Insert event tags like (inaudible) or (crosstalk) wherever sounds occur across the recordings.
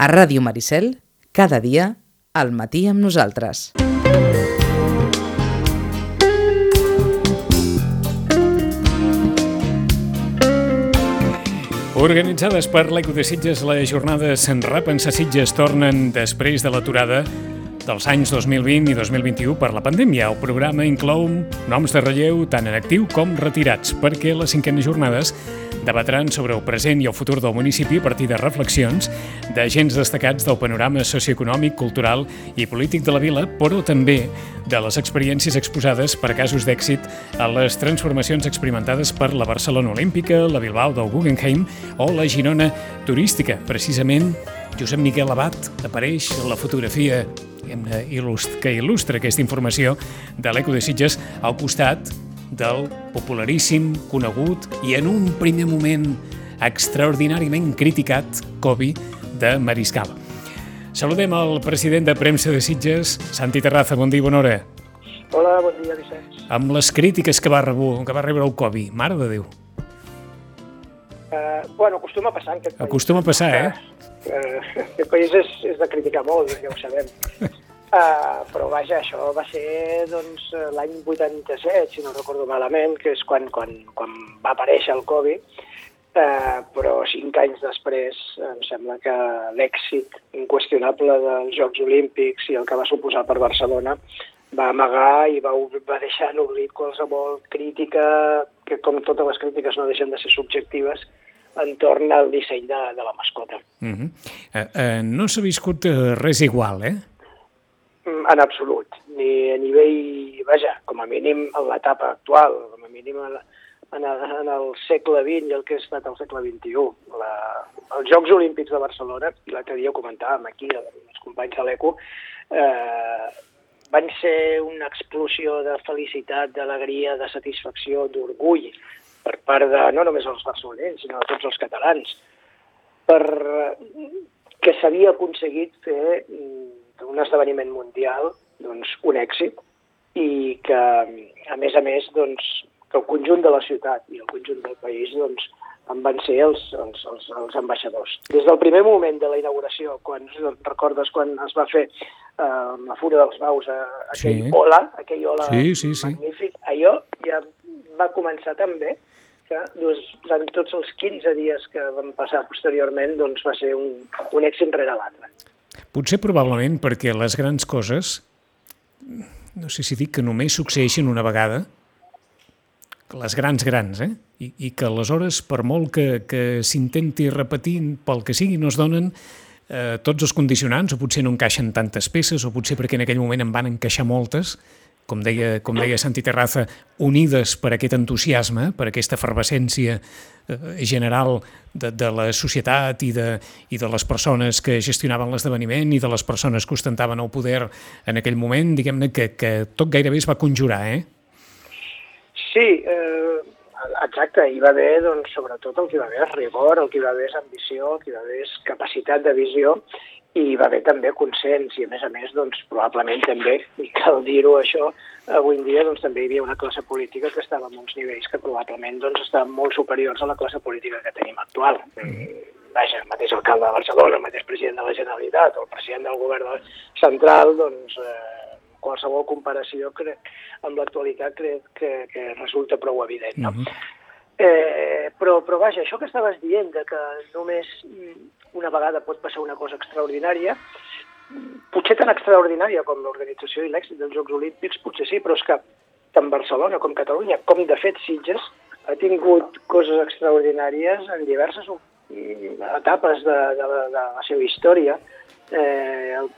A Ràdio Maricel, cada dia, al matí amb nosaltres. Organitzades per l'Eco de Sitges, les jornades en Repensa Sitges tornen després de l'aturada dels anys 2020 i 2021 per la pandèmia. El programa inclou noms de relleu tant en actiu com retirats, perquè les cinquenes jornades debatran sobre el present i el futur del municipi a partir de reflexions d'agents destacats del panorama socioeconòmic, cultural i polític de la vila, però també de les experiències exposades per casos d'èxit a les transformacions experimentades per la Barcelona Olímpica, la Bilbao del Guggenheim o la Girona Turística. Precisament, Josep Miquel Abat apareix en la fotografia que il·lustra aquesta informació de l'Eco de Sitges al costat del popularíssim, conegut i en un primer moment extraordinàriament criticat Kobe de Mariscal. Saludem el president de premsa de Sitges, Santi Terraza. Bon dia, bona hora. Hola, bon dia, Vicenç. Amb les crítiques que va, rebre, que va rebre el Kobe, mare de Déu. Uh, bueno, acostuma a passar en aquest país. Acostuma a passar, eh? Uh, aquest país és, és de criticar molt, ja ho sabem. Uh, (laughs) però vaja, això va ser doncs, l'any 87, si no recordo malament, que és quan, quan, quan va aparèixer el Covid, uh, però cinc anys després em sembla que l'èxit inqüestionable dels Jocs Olímpics i el que va suposar per Barcelona va amagar i va, va deixar en oblit qualsevol crítica, que com totes les crítiques no deixen de ser subjectives, entorn al disseny de, de la mascota. Uh -huh. uh, uh, no s'ha viscut res igual, eh? En absolut. Ni a nivell, vaja, com a mínim en l'etapa actual, com a mínim en, en, el, en el segle XX i el que ha estat el segle XXI. La, els Jocs Olímpics de Barcelona, l'altre dia ho comentàvem aquí, els companys de l'ECO, eh, van ser una explosió de felicitat, d'alegria, de satisfacció, d'orgull per part de no només els barcelonins, sinó de tots els catalans, per que s'havia aconseguit fer un esdeveniment mundial, doncs, un èxit, i que, a més a més, doncs, que el conjunt de la ciutat i el conjunt del país doncs, en van ser els, els, els, els ambaixadors. Des del primer moment de la inauguració, quan recordes quan es va fer eh, la Fura dels Baus, eh, aquell sí. hola, aquell hola sí, sí, sí. magnífic, allò ja va començar també que doncs, durant tots els 15 dies que van passar posteriorment doncs, va ser un, un èxit rere l'altre. Potser probablement perquè les grans coses, no sé si dic que només succeeixen una vegada, les grans grans, eh? I, i que aleshores, per molt que, que s'intenti repetir pel que sigui, no es donen eh, tots els condicionants, o potser no encaixen tantes peces, o potser perquè en aquell moment en van encaixar moltes, com deia, com deia Santi Terraza, unides per aquest entusiasme, per aquesta efervescència eh, general de, de la societat i de, i de les persones que gestionaven l'esdeveniment i de les persones que ostentaven el poder en aquell moment, diguem-ne que, que tot gairebé es va conjurar, eh? Sí, eh, exacte, hi va haver, doncs, sobretot el que hi va haver és rigor, el que hi va haver és ambició, el que hi va haver és capacitat de visió i hi va haver també consens i a més a més doncs, probablement també, i cal dir-ho això, avui en dia doncs, també hi havia una classe política que estava en uns nivells que probablement doncs, estaven molt superiors a la classe política que tenim actual. Mm. Vaja, el mateix alcalde de Barcelona, el mateix president de la Generalitat o el president del govern central, doncs eh, qualsevol comparació crec, amb l'actualitat crec que, que resulta prou evident. No? Mm -hmm. eh, però, però vaja, això que estaves dient, de que només una vegada pot passar una cosa extraordinària, potser tan extraordinària com l'organització i l'èxit dels Jocs Olímpics, potser sí, però és que tant Barcelona com Catalunya, com de fet Sitges, ha tingut coses extraordinàries en diverses etapes de, de, la, de la seva història. Eh, el,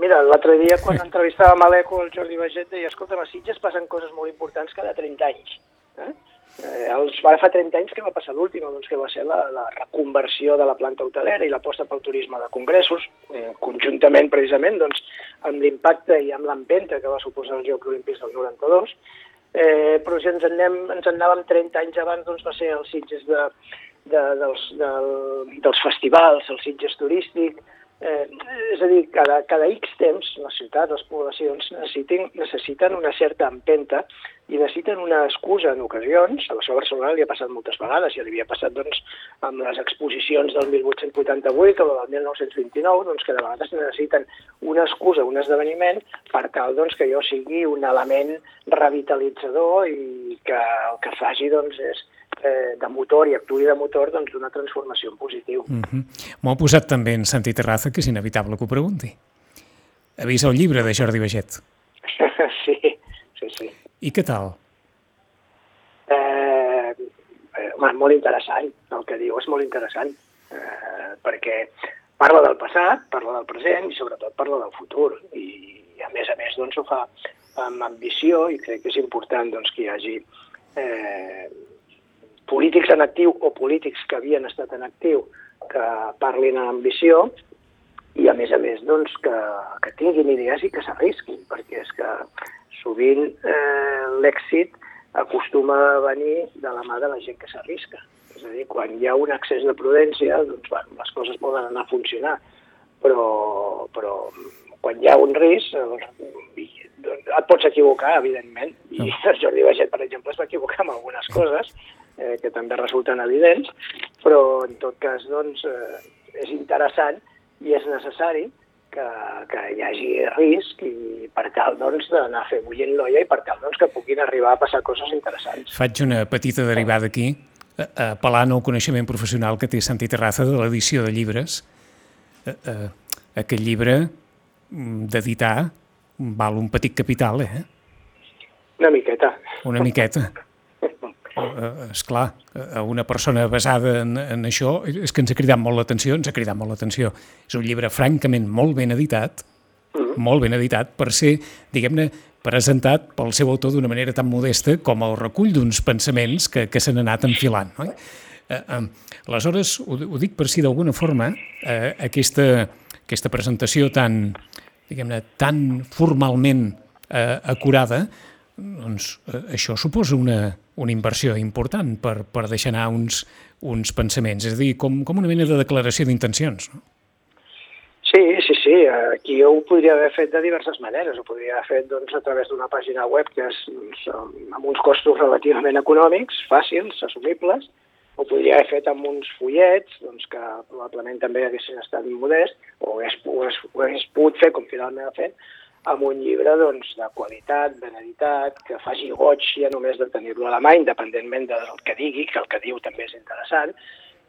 mira, l'altre dia quan entrevistàvem a l'ECO el Jordi Baget deia, escolta, a Sitges passen coses molt importants cada 30 anys. Eh? Eh, els, ara fa 30 anys que va passar l'última, doncs, que va ser la, la reconversió de la planta hotelera i l'aposta pel turisme de congressos, eh, conjuntament precisament doncs, amb l'impacte i amb l'empenta que va suposar els Jocs Olímpics del 92, eh, però si ens, anem, ens en anàvem 30 anys abans, doncs va ser els Sitges de, de, dels, del, dels festivals, el Sitges turístic, Eh, és a dir, cada, cada X temps, les ciutats, les poblacions necessiten, necessiten una certa empenta i necessiten una excusa en ocasions, a la seva Barcelona li ha passat moltes vegades, ja li havia passat doncs, amb les exposicions del 1888 o del 1929, doncs que de vegades necessiten una excusa, un esdeveniment, per tal doncs, que jo sigui un element revitalitzador i que el que faci doncs, és eh, de motor i actuï de motor doncs, d'una transformació en positiu. Mm -hmm. M'ho ha posat també en Santi Terraza, que és inevitable que ho pregunti. Ha vist el llibre de Jordi Baget? (laughs) sí, sí, sí. I què tal? Eh, eh, home, molt interessant, el que diu és molt interessant, eh, perquè parla del passat, parla del present i sobretot parla del futur. I, i a més a més doncs, ho fa amb ambició i crec que és important doncs, que hi hagi eh, polítics en actiu o polítics que havien estat en actiu que parlin amb ambició i a més a més doncs, que, que tinguin idees i que s'arrisquin, perquè és que sovint eh, l'èxit acostuma a venir de la mà de la gent que s'arrisca. És a dir, quan hi ha un excés de prudència, doncs, bueno, les coses poden anar a funcionar, però, però quan hi ha un risc, doncs, doncs et pots equivocar, evidentment, i el Jordi Baixet, per exemple, es va equivocar en algunes coses, eh, que també resulten evidents, però en tot cas doncs, eh, és interessant i és necessari que, que hi hagi risc i per tal doncs, d'anar a fer bullent l'olla i per tal doncs, que puguin arribar a passar coses interessants. Faig una petita derivada aquí, eh, apel·lant al coneixement professional que té Santi Terraza de l'edició de llibres. Eh, eh, aquest llibre mm, d'editar val un petit capital, eh? Una miqueta. Una miqueta. (laughs) eh, és clar, a una persona basada en, en això, és que ens ha cridat molt l'atenció, ens ha cridat molt l'atenció. És un llibre francament molt ben editat, mm -hmm. molt ben editat, per ser, diguem-ne, presentat pel seu autor d'una manera tan modesta com el recull d'uns pensaments que, que s'han anat enfilant. No? Eh, eh, aleshores, ho, ho dic per si d'alguna forma, eh, aquesta, aquesta presentació tan, diguem-ne, tan formalment eh, acurada, doncs eh, això suposa una, una inversió important per, per deixar anar uns, uns pensaments, és a dir, com, com una mena de declaració d'intencions. No? Sí, sí, sí. Aquí ho podria haver fet de diverses maneres. Ho podria haver fet doncs, a través d'una pàgina web que és doncs, amb uns costos relativament econòmics, fàcils, assumibles. Ho podria haver fet amb uns fullets, doncs, que probablement també haguessin estat modest, o hagués, ho hagués, ho hagués pogut fer com finalment ha fet, amb un llibre doncs, de qualitat, ben editat, que faci goig ja només de tenir-lo a la mà, independentment del que digui, que el que diu també és interessant,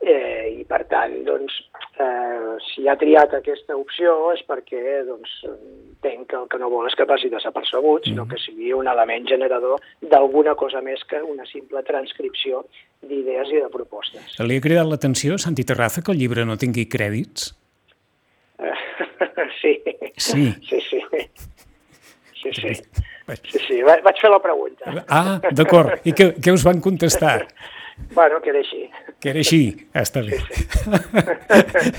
eh, i per tant, doncs, eh, si ha triat aquesta opció és perquè doncs, entenc que el que no vol és que passi desapercebut, sinó que sigui un element generador d'alguna cosa més que una simple transcripció d'idees i de propostes. Li ha cridat l'atenció, Santi Terraza, que el llibre no tingui crèdits? (laughs) sí. Sí. Sí, sí. Sí, sí. Sí, sí. Vaig fer la pregunta. Ah, d'acord. I què, què us van contestar? Bueno, que era així. Que era així, està bé. Sí, sí.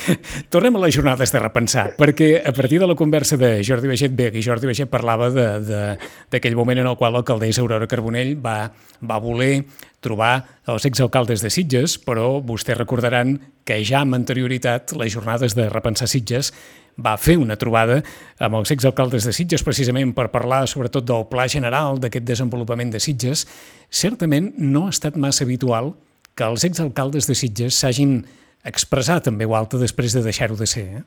(laughs) Tornem a les jornades de repensar, perquè a partir de la conversa de Jordi Baixet Beg i Jordi Baixet parlava d'aquell moment en el qual l'alcaldessa Aurora Carbonell va, va voler trobar els exalcaldes de Sitges, però vostès recordaran que ja amb anterioritat les jornades de repensar Sitges va fer una trobada amb els exalcaldes de Sitges precisament per parlar sobretot del pla general d'aquest desenvolupament de Sitges. Certament no ha estat massa habitual que els exalcaldes de Sitges s'hagin expressat en veu alta després de deixar-ho de ser. Eh?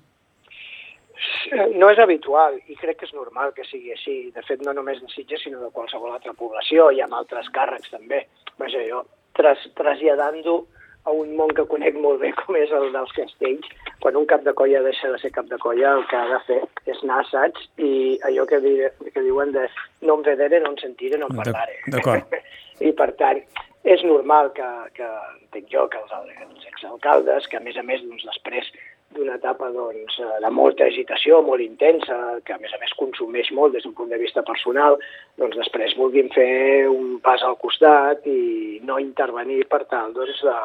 No és habitual i crec que és normal que sigui així. De fet, no només de Sitges, sinó de qualsevol altra població i amb altres càrrecs també. Vaja, jo tras, traslladant-ho a un món que conec molt bé com és el dels castells, quan un cap de colla deixa de ser cap de colla, el que ha de fer és anar a assaig i allò que, di, que diuen de no em vedere, no em sentire, no em parlare. D'acord. (laughs) I per tant, és normal que, que entenc jo, que els, els exalcaldes, que a més a més doncs, després d'una etapa doncs, de molta agitació, molt intensa, que a més a més consumeix molt des d'un punt de vista personal, doncs després vulguin fer un pas al costat i no intervenir per tal doncs, de,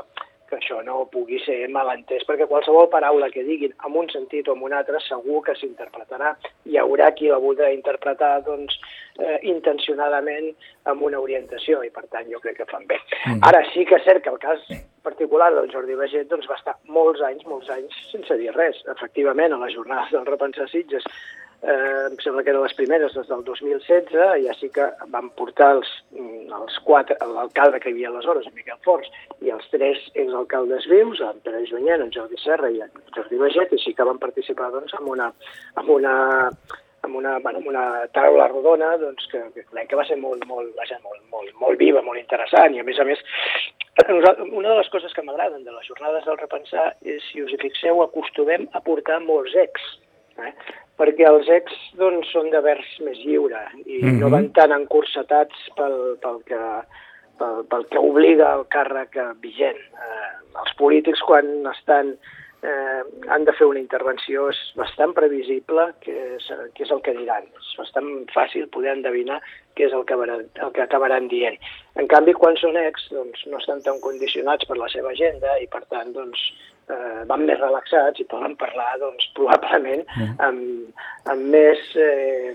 que això no pugui ser malentès, perquè qualsevol paraula que diguin en un sentit o en un altre segur que s'interpretarà. Hi haurà qui la voldrà interpretar doncs, eh, intencionadament amb una orientació i per tant jo crec que fan bé. Mm. Ara sí que és cert que el cas particular del Jordi Baget doncs, va estar molts anys, molts anys sense dir res. Efectivament, a les jornades del Repensar Sitges eh, em sembla que eren les primeres des del 2016, ja sí que van portar els, mm, els quatre, l'alcalde que hi havia aleshores, Miquel Forns, i els tres exalcaldes vius, en Pere Junyent, en Jordi Serra i en Jordi Baget, i sí que van participar doncs, en una, en una amb una, bueno, amb una taula rodona doncs, que, que que va ser molt, molt, vaja, molt, molt, molt viva, molt interessant i a més a més una de les coses que m'agraden de les jornades del repensar és, si us hi fixeu, acostumem a portar molts ex, eh? Perquè els ex doncs, són de vers més lliure i mm -hmm. no mhm. van tan encursetats pel, pel, que, pel, pel que obliga el càrrec vigent. Eh, els polítics, quan estan eh, han de fer una intervenció, és bastant previsible què és, què és el que diran. És bastant fàcil poder endevinar què és el que, acabaran, el que acabaran dient. En canvi, quan són ex, doncs, no estan tan condicionats per la seva agenda i, per tant, doncs, eh, van més relaxats i poden parlar, doncs, probablement mm. amb, amb, més, eh,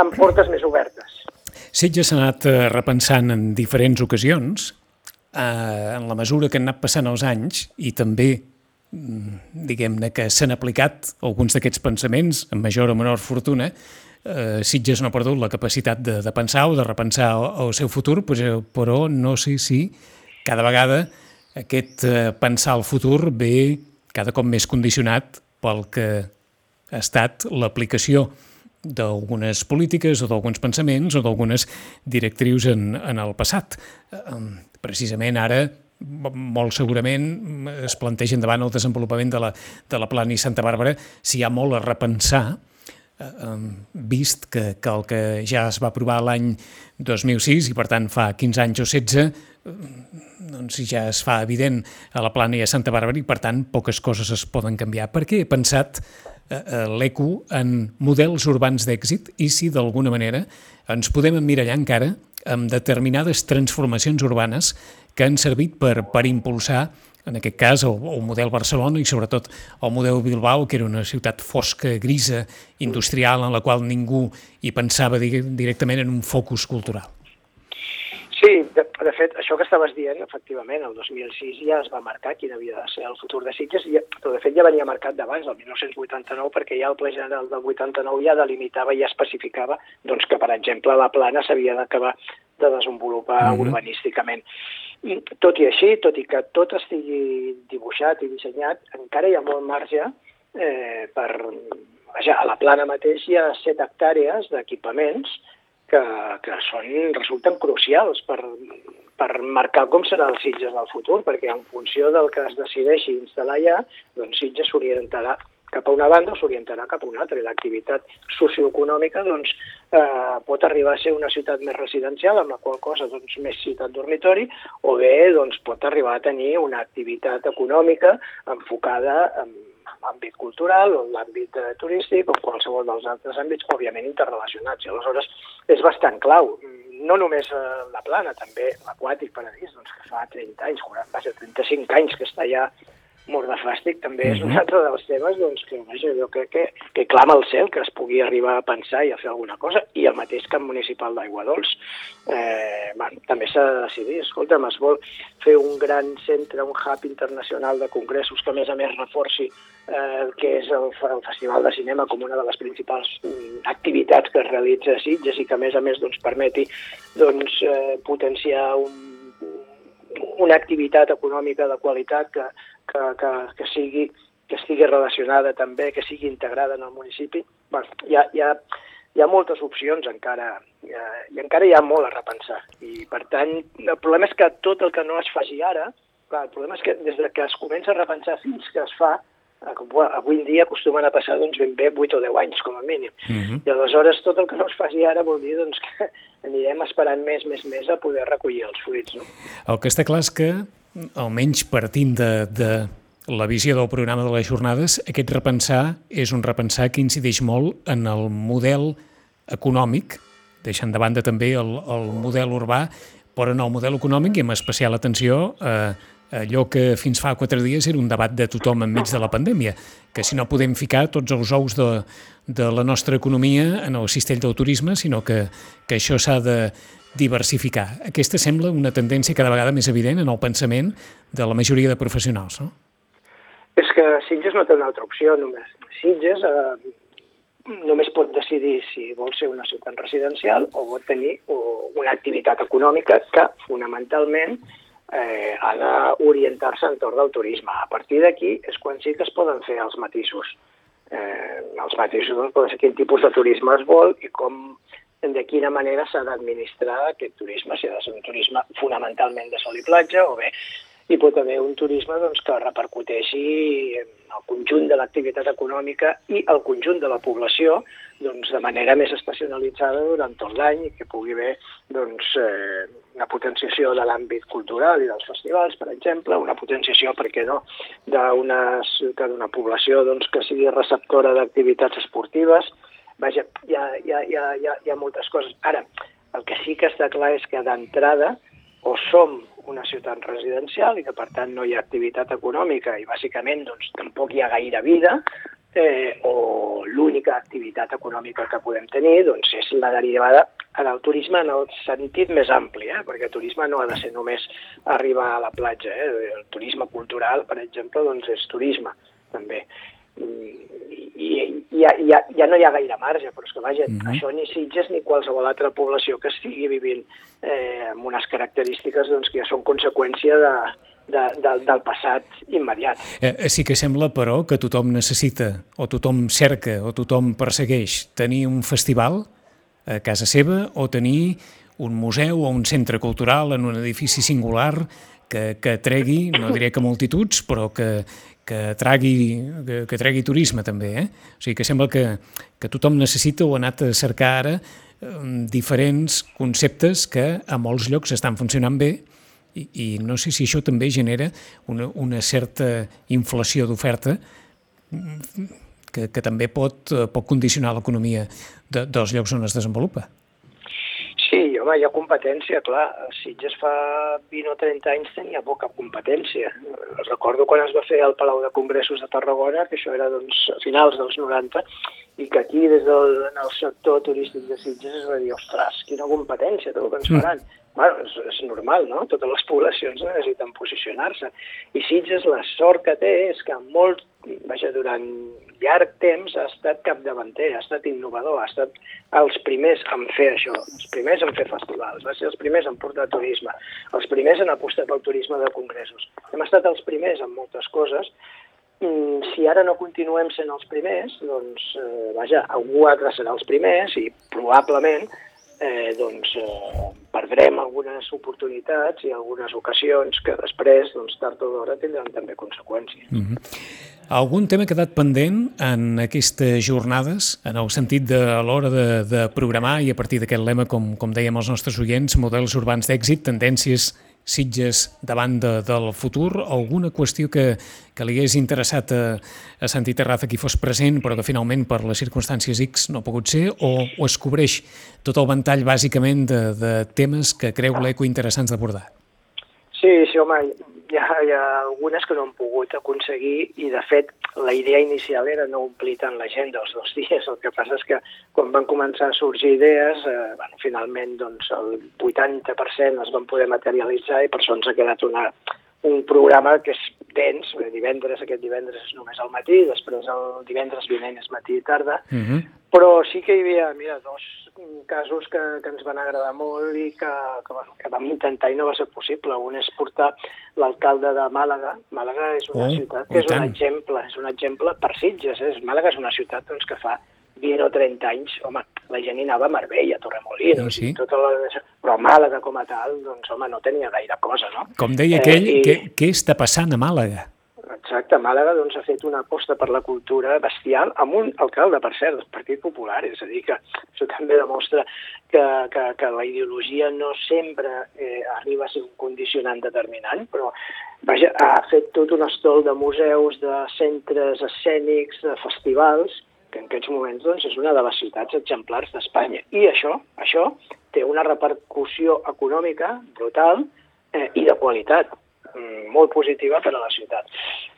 amb portes més obertes. Sitges s'ha anat eh, repensant en diferents ocasions, eh, en la mesura que han anat passant els anys i també Mm, diguem-ne que s'han aplicat alguns d'aquests pensaments amb major o menor fortuna, eh, Sitges no ha perdut la capacitat de, de pensar o de repensar el, el seu futur, però, però no sé si cada vegada aquest eh, pensar el futur ve cada cop més condicionat pel que ha estat l'aplicació d'algunes polítiques o d'alguns pensaments o d'algunes directrius en, en el passat. Precisament ara molt segurament es plantegen davant el desenvolupament de la, de la plana i Santa Bàrbara si hi ha molt a repensar eh, vist que, que el que ja es va aprovar l'any 2006 i per tant fa 15 anys o 16 eh, doncs ja es fa evident a la plana i a Santa Bàrbara i per tant poques coses es poden canviar. Perquè he pensat eh, eh l'ECO en models urbans d'èxit i si d'alguna manera ens podem emmirallar encara amb determinades transformacions urbanes que han servit per, per impulsar en aquest cas el, el model Barcelona i sobretot el model Bilbao, que era una ciutat fosca, grisa, industrial, en la qual ningú hi pensava directament en un focus cultural. De, fet, això que estaves dient, efectivament, el 2006 ja es va marcar quin havia de ser el futur de Sitges, i, però de fet ja venia marcat d'abans, el 1989, perquè ja el ple general del 89 ja delimitava i ja especificava doncs, que, per exemple, la plana s'havia d'acabar de desenvolupar mm -hmm. urbanísticament. I, tot i així, tot i que tot estigui dibuixat i dissenyat, encara hi ha molt marge eh, per... Vaja, a la plana mateix hi ha set hectàrees d'equipaments que, que són, resulten crucials per, per marcar com serà el Sitges del futur, perquè en funció del que es decideixi instal·lar allà, doncs Sitges s'orientarà cap a una banda o s'orientarà cap a una altra. L'activitat socioeconòmica doncs, eh, pot arribar a ser una ciutat més residencial, amb la qual cosa doncs, més ciutat dormitori, o bé doncs, pot arribar a tenir una activitat econòmica enfocada en l'àmbit cultural o l'àmbit eh, turístic o qualsevol dels altres àmbits, òbviament interrelacionats. I aleshores és bastant clau. No només eh, la plana, també l'aquàtic paradís, doncs, que fa 30 anys, 40, 35 anys que està ja mort de fàstic també és un mhm. altre dels temes doncs, que vaja, jo crec que, que clama al cel que es pugui arribar a pensar i a fer alguna cosa, i el mateix camp municipal d'Aigua Dols. Eh, bueno, també s'ha de decidir, escolta'm, es vol fer un gran centre, un hub internacional de congressos que a més a més reforci eh, que és el, el Festival de Cinema com una de les principals mm, activitats que es realitza a Sitges i que a més a més doncs, permeti doncs, eh, potenciar un una activitat econòmica de qualitat que, que, que, que, sigui, que estigui relacionada també, que sigui integrada en el municipi. Bueno, hi, ha, hi, ha, hi ha moltes opcions encara i, i encara hi ha molt a repensar. I, per tant, el problema és que tot el que no es faci ara, clar, el problema és que des de que es comença a repensar fins que es fa, Eh, avui en dia acostumen a passar doncs, ben bé 8 o 10 anys, com a mínim. Uh mhm. -huh. I aleshores tot el que no es faci ara vol dir doncs, que (laughs) anirem esperant més, més, més a poder recollir els fruits. No? El que està clar és que, almenys partint de, de la visió del programa de les jornades, aquest repensar és un repensar que incideix molt en el model econòmic, deixant de banda també el, el model urbà, però en el model econòmic i amb especial atenció a allò que fins fa quatre dies era un debat de tothom enmig de la pandèmia, que si no podem ficar tots els ous de, de la nostra economia en el cistell del turisme, sinó que, que això s'ha de diversificar. Aquesta sembla una tendència cada vegada més evident en el pensament de la majoria de professionals, no? És que Sitges no té una altra opció només. Sitges eh, només pot decidir si vol ser una ciutat residencial o vol tenir una activitat econòmica que fonamentalment ha d'orientar-se entorn del turisme. A partir d'aquí és quan sí que es poden fer els matisos. Eh, els matisos doncs, poden ser quin tipus de turisme es vol i com de quina manera s'ha d'administrar aquest turisme, si ha de ser un turisme fonamentalment de sol i platja o bé hi pot haver un turisme doncs, que repercuteixi en el conjunt de l'activitat econòmica i el conjunt de la població doncs, de manera més estacionalitzada durant tot l'any i que pugui haver doncs, eh, una potenciació de l'àmbit cultural i dels festivals, per exemple, una potenciació, per què no, d'una població doncs, que sigui receptora d'activitats esportives. Vaja, hi ha, hi, ha, hi, ha, hi ha moltes coses. Ara, el que sí que està clar és que d'entrada o som una ciutat residencial i que per tant no hi ha activitat econòmica i bàsicament doncs, tampoc hi ha gaire vida, eh, o l'única activitat econòmica que podem tenir doncs, és la derivada en el turisme en el sentit més ampli, eh? perquè el turisme no ha de ser només arribar a la platja. Eh? El turisme cultural, per exemple, doncs és turisme també i, ja, ja, ja no hi ha gaire marge, però és que vaja, mm -hmm. això ni Sitges ni qualsevol altra població que estigui vivint eh, amb unes característiques doncs, que ja són conseqüència de, de, de, del passat immediat. Eh, sí que sembla, però, que tothom necessita, o tothom cerca, o tothom persegueix tenir un festival a casa seva o tenir un museu o un centre cultural en un edifici singular que, que tregui, no diré que multituds, però que, que tragui, que, que tregui turisme també. Eh? O sigui que sembla que, que tothom necessita o ha anat a cercar ara um, diferents conceptes que a molts llocs estan funcionant bé i, i no sé si això també genera una, una certa inflació d'oferta que, que també pot, pot condicionar l'economia de, dels llocs on es desenvolupa. Home, hi ha competència, clar. Sitges fa 20 o 30 anys tenia poca competència. Recordo quan es va fer el Palau de Congressos de Tarragona, que això era doncs, a finals dels 90, i que aquí, des del en el sector turístic de Sitges, es va dir, ostres, quina competència, tot el que ens mm. faran. Mm. Bueno, és, és normal, no? Totes les poblacions necessiten posicionar-se. I Sitges la sort que té és que molt, vaja, durant llarg temps ha estat capdavanter, ha estat innovador, ha estat els primers en fer això, els primers en fer festivals, va ser els primers en portar turisme, els primers en apostar pel turisme de congressos. Hem estat els primers en moltes coses, mm, si ara no continuem sent els primers, doncs, eh, vaja, algú altre serà els primers i probablement eh, doncs, eh, perdrem algunes oportunitats i algunes ocasions que després, doncs, tard o d'hora, tindran també conseqüències. Mm -hmm. Algun tema ha quedat pendent en aquestes jornades, en el sentit de l'hora de, de programar i a partir d'aquest lema, com, com dèiem els nostres oients, models urbans d'èxit, tendències Sitges davant de, del futur, alguna qüestió que, que li hagués interessat a, a Santi Terraza qui fos present, però que finalment per les circumstàncies X no ha pogut ser, o, o es cobreix tot el ventall bàsicament de, de temes que creu l'ECO interessants d'abordar? Sí, sí, home, hi ha, hi ha algunes que no han pogut aconseguir i, de fet, la idea inicial era no omplir tant l'agenda els dos (laughs) dies. El que passa és que quan van començar a sorgir idees, eh, bueno, finalment doncs, el 80% es van poder materialitzar i per això ens ha quedat una, un programa que és dens, divendres, aquest divendres és només al matí, després el divendres vinent és matí i tarda, uh mhm. -huh. però sí que hi havia, mira, dos casos que, que ens van agradar molt i que, que, bueno, que vam intentar i no va ser possible. Un és portar l'alcalde de Màlaga. Màlaga és una oh, ciutat que és un exemple, és un exemple per Sitges. Eh? Màlaga és una ciutat doncs, que fa 20 o 30 anys, home, la gent hi anava a Marbella, a Torremolinos, sí, sí. tota la... però Màlaga com a tal, doncs, home, no tenia gaire cosa, no? Com deia aquell, eh, i... què, què està passant a Màlaga? Exacte, Màlaga doncs, ha fet una aposta per la cultura bestial amb un alcalde, per cert, del Partit Popular, és a dir, que això també demostra que, que, que la ideologia no sempre eh, arriba a ser un condicionant determinant, però vaja, ha fet tot un estol de museus, de centres escènics, de festivals, que en aquests moments doncs, és una de les ciutats exemplars d'Espanya. I això, això té una repercussió econòmica brutal eh, i de qualitat. mm, molt positiva per a la ciutat.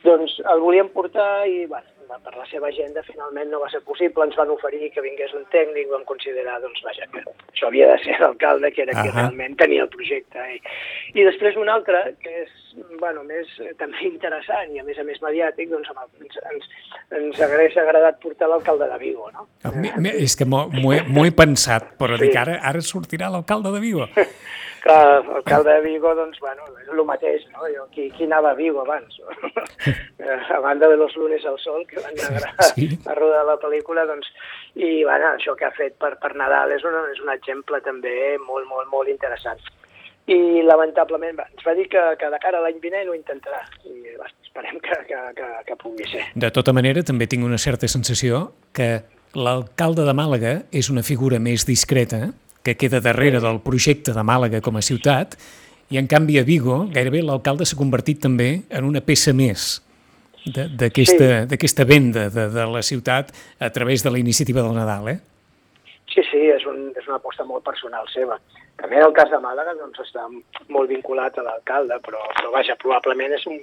Doncs el volíem portar i, bueno, per la seva agenda finalment no va ser possible, ens van oferir que vingués un tècnic, vam considerar, doncs vaja, que això havia de ser l'alcalde, que era qui realment tenia el projecte. I, I després un altre, que és bueno, més eh, també interessant i a més a més mediàtic, doncs ens, ens, ens hagués agradat portar l'alcalde de Vigo, no? Ah, mi, és que m'ho he, he pensat, però sí. dic, ara, ara sortirà l'alcalde de Vigo. (laughs) Clar, l'alcalde de Vigo, doncs, bueno, és el mateix, no? Jo, qui, qui anava a Vigo abans? (laughs) a banda de los lunes al sol, que van anar a, a rodar la pel·lícula, doncs, i, bueno, això que ha fet per, per Nadal és, una, és un exemple també molt, molt, molt interessant. I, lamentablement, va, ens va dir que, que de cara a l'any vinent ho intentarà, i va, esperem que, que, que, que pugui ser. De tota manera, també tinc una certa sensació que l'alcalde de Màlaga és una figura més discreta, que queda darrere del projecte de Màlaga com a ciutat, i en canvi a Vigo gairebé l'alcalde s'ha convertit també en una peça més d'aquesta sí. venda de, de la ciutat a través de la iniciativa del Nadal, eh? Sí, sí, és, un, és una aposta molt personal seva. També el cas de Màlaga doncs, està molt vinculat a l'alcalde, però, però vaja, probablement és un,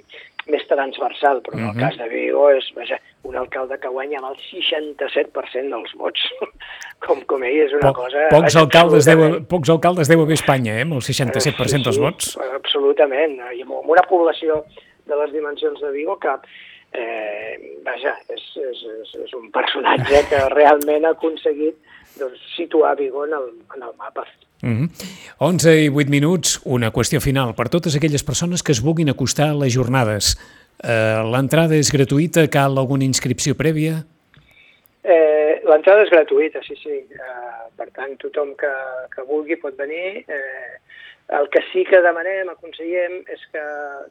més transversal, però uh -huh. en el mhm. cas de Vigo és vaja, un alcalde que guanya amb el 67% dels vots. (laughs) com, com ell és una po cosa... Pocs alcaldes, deu, pocs alcaldes deu haver Espanya, eh, amb el 67% sí, dels vots. Sí, absolutament, i amb una població de les dimensions de Vigo que eh, vaja, és, és, és, és un personatge que realment ha aconseguit doncs, situar Vigo en el, en el mapa. Mm -hmm. 11 i 8 minuts, una qüestió final. Per totes aquelles persones que es vulguin acostar a les jornades, eh, l'entrada és gratuïta? Cal alguna inscripció prèvia? Eh, l'entrada és gratuïta, sí, sí. Eh, per tant, tothom que, que vulgui pot venir. Eh, el que sí que demanem, aconsellem, és que,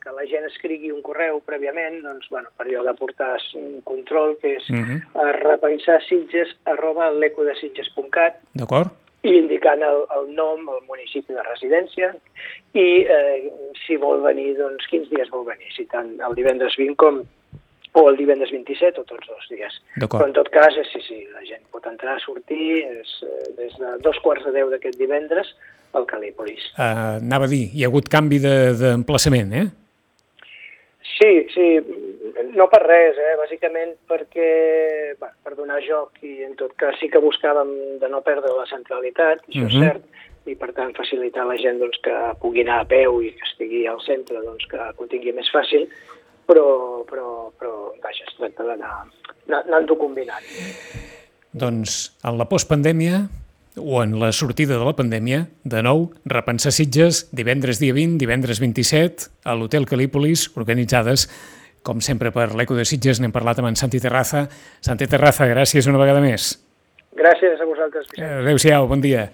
que la gent escrigui un correu prèviament, doncs, bueno, per allò de portar un control, que és uh -huh. repensar sitges arroba l'ecodesitges.cat. D'acord i indicant el, el nom, el municipi de residència i eh, si vol venir, doncs quins dies vol venir, si tant el divendres 20 com o el divendres 27 o tots dos dies. Però en tot cas, sí, sí, la gent pot entrar, sortir, és, eh, des de dos quarts de deu d'aquest divendres al Calípolis. Uh, anava a dir, hi ha hagut canvi d'emplaçament, de, eh? Sí, sí, no per res, eh? bàsicament perquè, bé, per donar joc i en tot cas sí que buscàvem de no perdre la centralitat, això uh -huh. és mhm. cert, i per tant facilitar a la gent doncs, que pugui anar a peu i que estigui al centre, doncs, que ho tingui més fàcil, però, però, però vaja, es tracta d'anar anant-ho combinant. Doncs en la postpandèmia o en la sortida de la pandèmia, de nou, repensar Sitges, divendres dia 20, divendres 27, a l'Hotel Calípolis, organitzades, com sempre, per l'Eco de Sitges. N'hem parlat amb en Santi Terraza. Santi Terraza, gràcies una vegada més. Gràcies a vosaltres. Adéu-siau, bon dia.